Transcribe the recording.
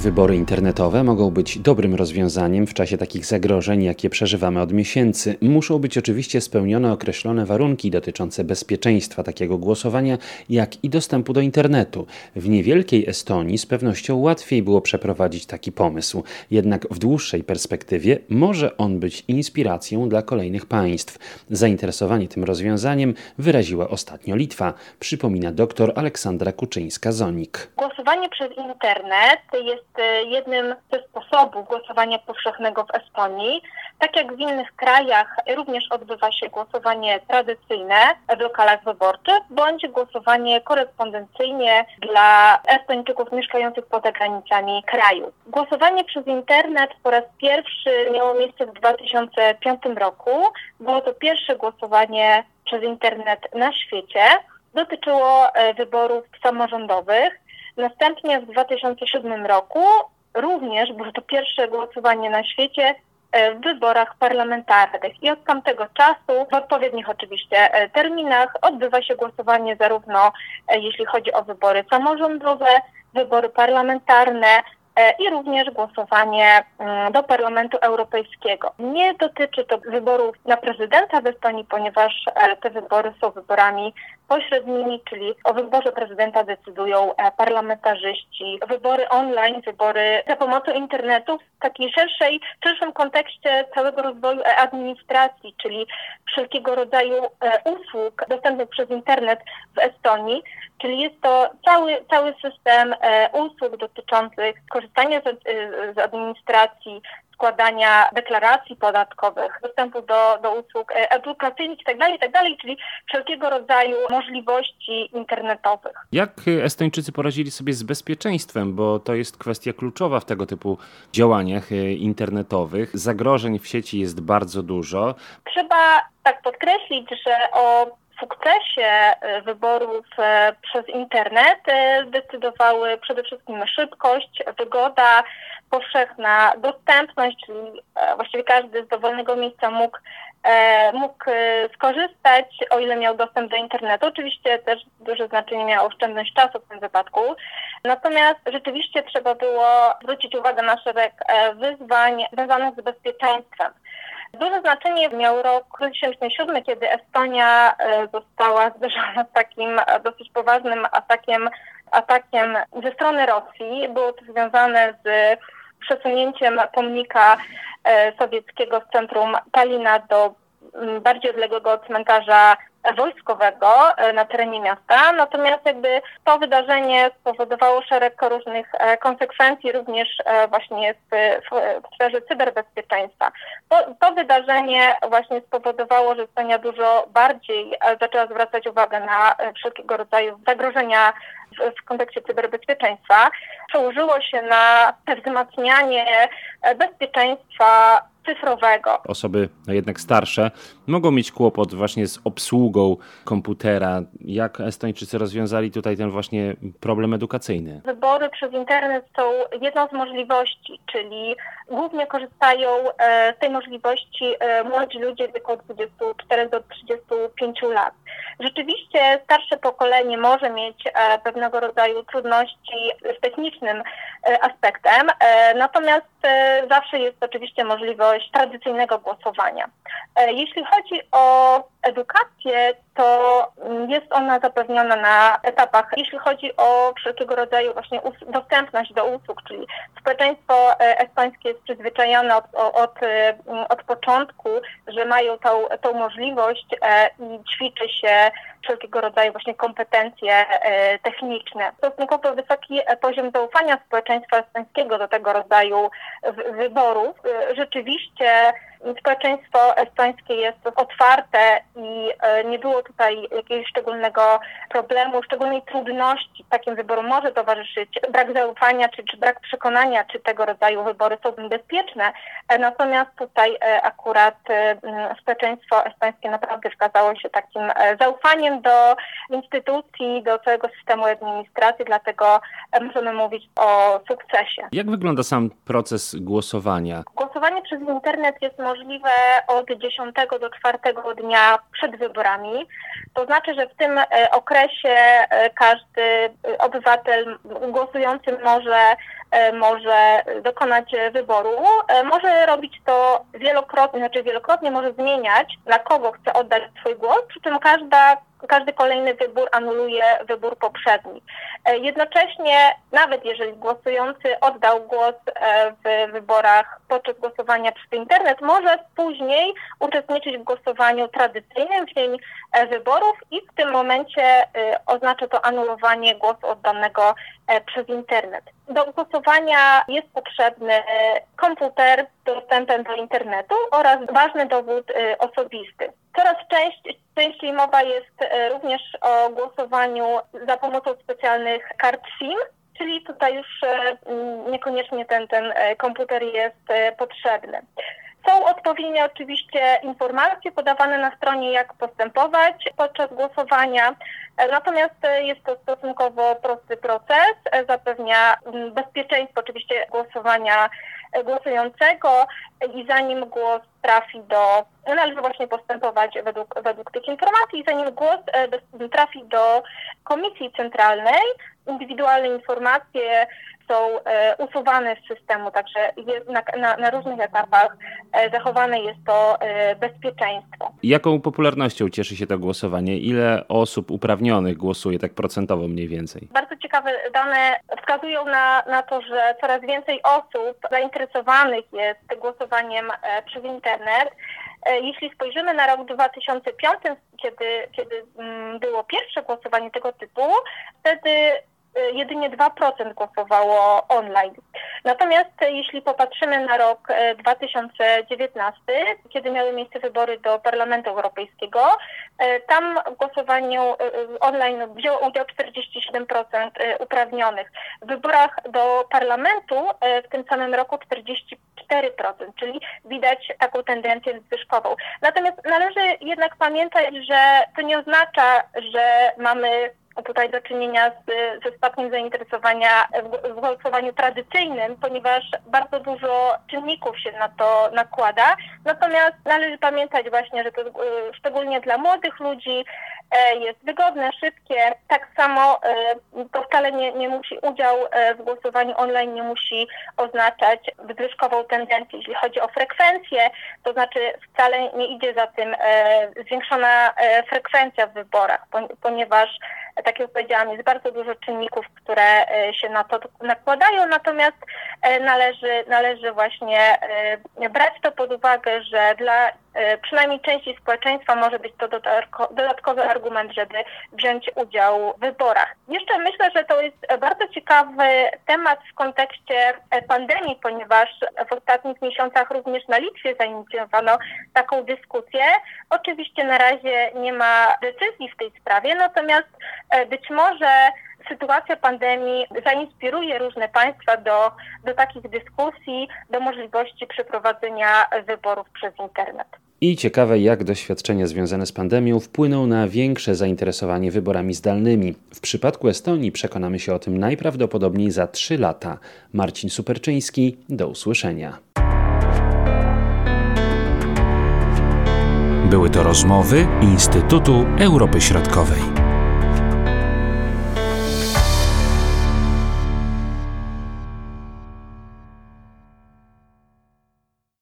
Wybory internetowe mogą być dobrym rozwiązaniem w czasie takich zagrożeń, jakie przeżywamy od miesięcy. Muszą być oczywiście spełnione określone warunki dotyczące bezpieczeństwa takiego głosowania, jak i dostępu do internetu. W niewielkiej Estonii z pewnością łatwiej było przeprowadzić taki pomysł, jednak w dłuższej perspektywie może on być inspiracją dla kolejnych państw. Zainteresowanie tym rozwiązaniem wyraziła ostatnio Litwa, przypomina dr Aleksandra Kuczyńska-Zonik. Głosowanie przez internet jest jednym ze sposobów głosowania powszechnego w Estonii. Tak jak w innych krajach, również odbywa się głosowanie tradycyjne w lokalach wyborczych, bądź głosowanie korespondencyjnie dla Estończyków mieszkających poza granicami kraju. Głosowanie przez internet po raz pierwszy miało miejsce w 2005 roku. Było to pierwsze głosowanie przez internet na świecie. Dotyczyło e, wyborów samorządowych. Następnie w 2007 roku również było to pierwsze głosowanie na świecie e, w wyborach parlamentarnych i od tamtego czasu w odpowiednich oczywiście e, terminach odbywa się głosowanie zarówno e, jeśli chodzi o wybory samorządowe, wybory parlamentarne, i również głosowanie mm, do Parlamentu Europejskiego. Nie dotyczy to wyborów na prezydenta w Estonii, ponieważ te wybory są wyborami pośrednimi, czyli o wyborze prezydenta decydują e, parlamentarzyści. Wybory online, wybory za pomocą internetu w takiej szerszej, szerszym kontekście całego rozwoju administracji, czyli wszelkiego rodzaju usług dostępnych przez internet w Estonii, czyli jest to cały, cały system usług dotyczących korzystania z, z administracji, składania deklaracji podatkowych, dostępu do, do usług e, edukacyjnych itd., tak itd., tak czyli wszelkiego rodzaju możliwości internetowych. Jak Estończycy poradzili sobie z bezpieczeństwem, bo to jest kwestia kluczowa w tego typu działaniach e, internetowych. Zagrożeń w sieci jest bardzo dużo. Trzeba tak podkreślić, że o sukcesie e, wyborów e, przez internet e, zdecydowały przede wszystkim szybkość, wygoda, powszechna dostępność, czyli właściwie każdy z dowolnego miejsca mógł, mógł skorzystać, o ile miał dostęp do internetu. Oczywiście też duże znaczenie miała oszczędność czasu w tym wypadku. Natomiast rzeczywiście trzeba było zwrócić uwagę na szereg wyzwań związanych z bezpieczeństwem. Duże znaczenie miał rok 2007, kiedy Estonia e, została zderzona z takim e, dosyć poważnym atakiem, atakiem ze strony Rosji. Było to związane z przesunięciem pomnika e, sowieckiego z centrum Talina do bardziej odległego cmentarza wojskowego e, na terenie miasta, natomiast jakby to wydarzenie spowodowało szereg różnych e, konsekwencji również e, właśnie w, w sferze cyberbezpieczeństwa. To, to wydarzenie właśnie spowodowało, że Estonia dużo bardziej zaczęła zwracać uwagę na wszelkiego rodzaju zagrożenia w, w kontekście cyberbezpieczeństwa. Przełożyło się na wzmacnianie bezpieczeństwa cyfrowego. Osoby jednak starsze mogą mieć kłopot właśnie z obsługą komputera. Jak Estończycy rozwiązali tutaj ten właśnie problem edukacyjny? Wybory przez internet są jedną z możliwości, czyli głównie korzystają e, z tej możliwości e, młodzi ludzie w wieku od 24 do 35 lat. Rzeczywiście starsze pokolenie może mieć e, pewnego rodzaju trudności z technicznym aspektem, natomiast zawsze jest oczywiście możliwość tradycyjnego głosowania. Jeśli chodzi o edukację, to jest ona zapewniona na etapach, jeśli chodzi o wszelkiego rodzaju właśnie dostępność do usług, czyli społeczeństwo estońskie jest przyzwyczajone od, od, od początku, że mają tą, tą możliwość e, i ćwiczy się wszelkiego rodzaju właśnie kompetencje e, techniczne. Stosunkowo wysoki poziom zaufania społeczeństwa estońskiego do tego rodzaju wyborów e, społeczeństwo estońskie jest otwarte i e, nie było tutaj jakiegoś szczególnego problemu, szczególnej trudności takim wyborom może towarzyszyć brak zaufania czy, czy brak przekonania, czy tego rodzaju wybory są bezpieczne. E, natomiast tutaj e, akurat społeczeństwo estońskie naprawdę wskazało się takim zaufaniem do instytucji, do całego systemu administracji, dlatego możemy mówić o sukcesie. Jak wygląda sam proces głosowania? Głosowanie przez internet jest możliwe od 10 do 4 dnia przed wyborami. To znaczy, że w tym e, okresie e, każdy obywatel głosujący może może dokonać wyboru. Może robić to wielokrotnie, znaczy wielokrotnie może zmieniać, na kogo chce oddać swój głos, przy czym każda każdy kolejny wybór anuluje wybór poprzedni. E, jednocześnie, nawet jeżeli głosujący oddał głos e, w wyborach podczas głosowania przez internet, może później uczestniczyć w głosowaniu tradycyjnym w dzień e, wyborów i w tym momencie oznacza to anulowanie głosu oddanego przez internet. Do głosowania jest potrzebny komputer z dostępem do internetu oraz ważny dowód osobisty. Coraz częściej częściej mowa jest e, również o głosowaniu za pomocą specjalnych kart SIM, czyli tutaj już e, niekoniecznie ten, ten e, komputer jest potrzebny. Są odpowiednie oczywiście informacje podawane na stronie, jak postępować podczas głosowania. Natomiast jest to stosunkowo prosty proces, zapewnia bezpieczeństwo oczywiście głosowania głosującego i zanim głos trafi do, należy właśnie postępować według, według tych informacji, zanim głos e, trafi do komisji centralnej, indywidualne informacje są e, usuwane z systemu, także na, na, na, różnych etapach e, zachowane jest to bezpieczeństwo. Jaką popularnością cieszy się to głosowanie? Ile osób uprawnionych głosuje tak procentowo mniej więcej? Bardzo ciekawe dane wskazują na, na to, że coraz więcej osób zainteresowanych jest głosowaniem przez internet. E, jeśli spojrzymy na rok 2005, kiedy, kiedy mm, było pierwsze głosowanie tego typu, wtedy e, jedynie 2% głosowało online. Natomiast jeśli popatrzymy na rok 2019, e, kiedy miały miejsce wybory do Parlamentu Europejskiego, e, tam w głosowaniu e, online wzięło udział 47% uprawnionych. W wyborach do Parlamentu w tym samym roku 44%, czyli widać taką tendencję zwyżkową. Natomiast należy jednak pamiętać, że to nie oznacza, że mamy tutaj do czynienia z, ze spadkiem zainteresowania w, w głosowaniu tradycyjnym, ponieważ bardzo dużo czynników się na to nakłada. Natomiast należy pamiętać właśnie, że to e, szczególnie dla młodych ludzi e, jest wygodne, szybkie. Tak samo e, to wcale nie, nie musi udział w głosowaniu online nie musi oznaczać wyzwyżkową tendencję, jeśli chodzi o frekwencję, to znaczy wcale nie idzie za tym zwiększona frekwencja w wyborach, ponieważ tak jak powiedziałam, jest bardzo dużo czynników, które e, się na to nakładają, natomiast e, należy, należy właśnie e, brać to pod uwagę, że dla przynajmniej części społeczeństwa może być to dodatkowy argument, żeby wziąć udział w wyborach. Jeszcze myślę, że to jest bardzo ciekawy temat w kontekście pandemii, ponieważ w ostatnich miesiącach również na Litwie zainicjowano taką dyskusję. Oczywiście na razie nie ma decyzji w tej sprawie, natomiast E, być może sytuacja pandemii zainspiruje różne państwa do, do takich dyskusji, do możliwości przeprowadzenia wyborów przez internet. I ciekawe, jak doświadczenia związane z pandemią wpłyną na większe zainteresowanie wyborami zdalnymi. W przypadku Estonii przekonamy się o tym najprawdopodobniej za trzy lata. Marcin Superczyński, do usłyszenia. Były to rozmowy Instytutu Europy Środkowej.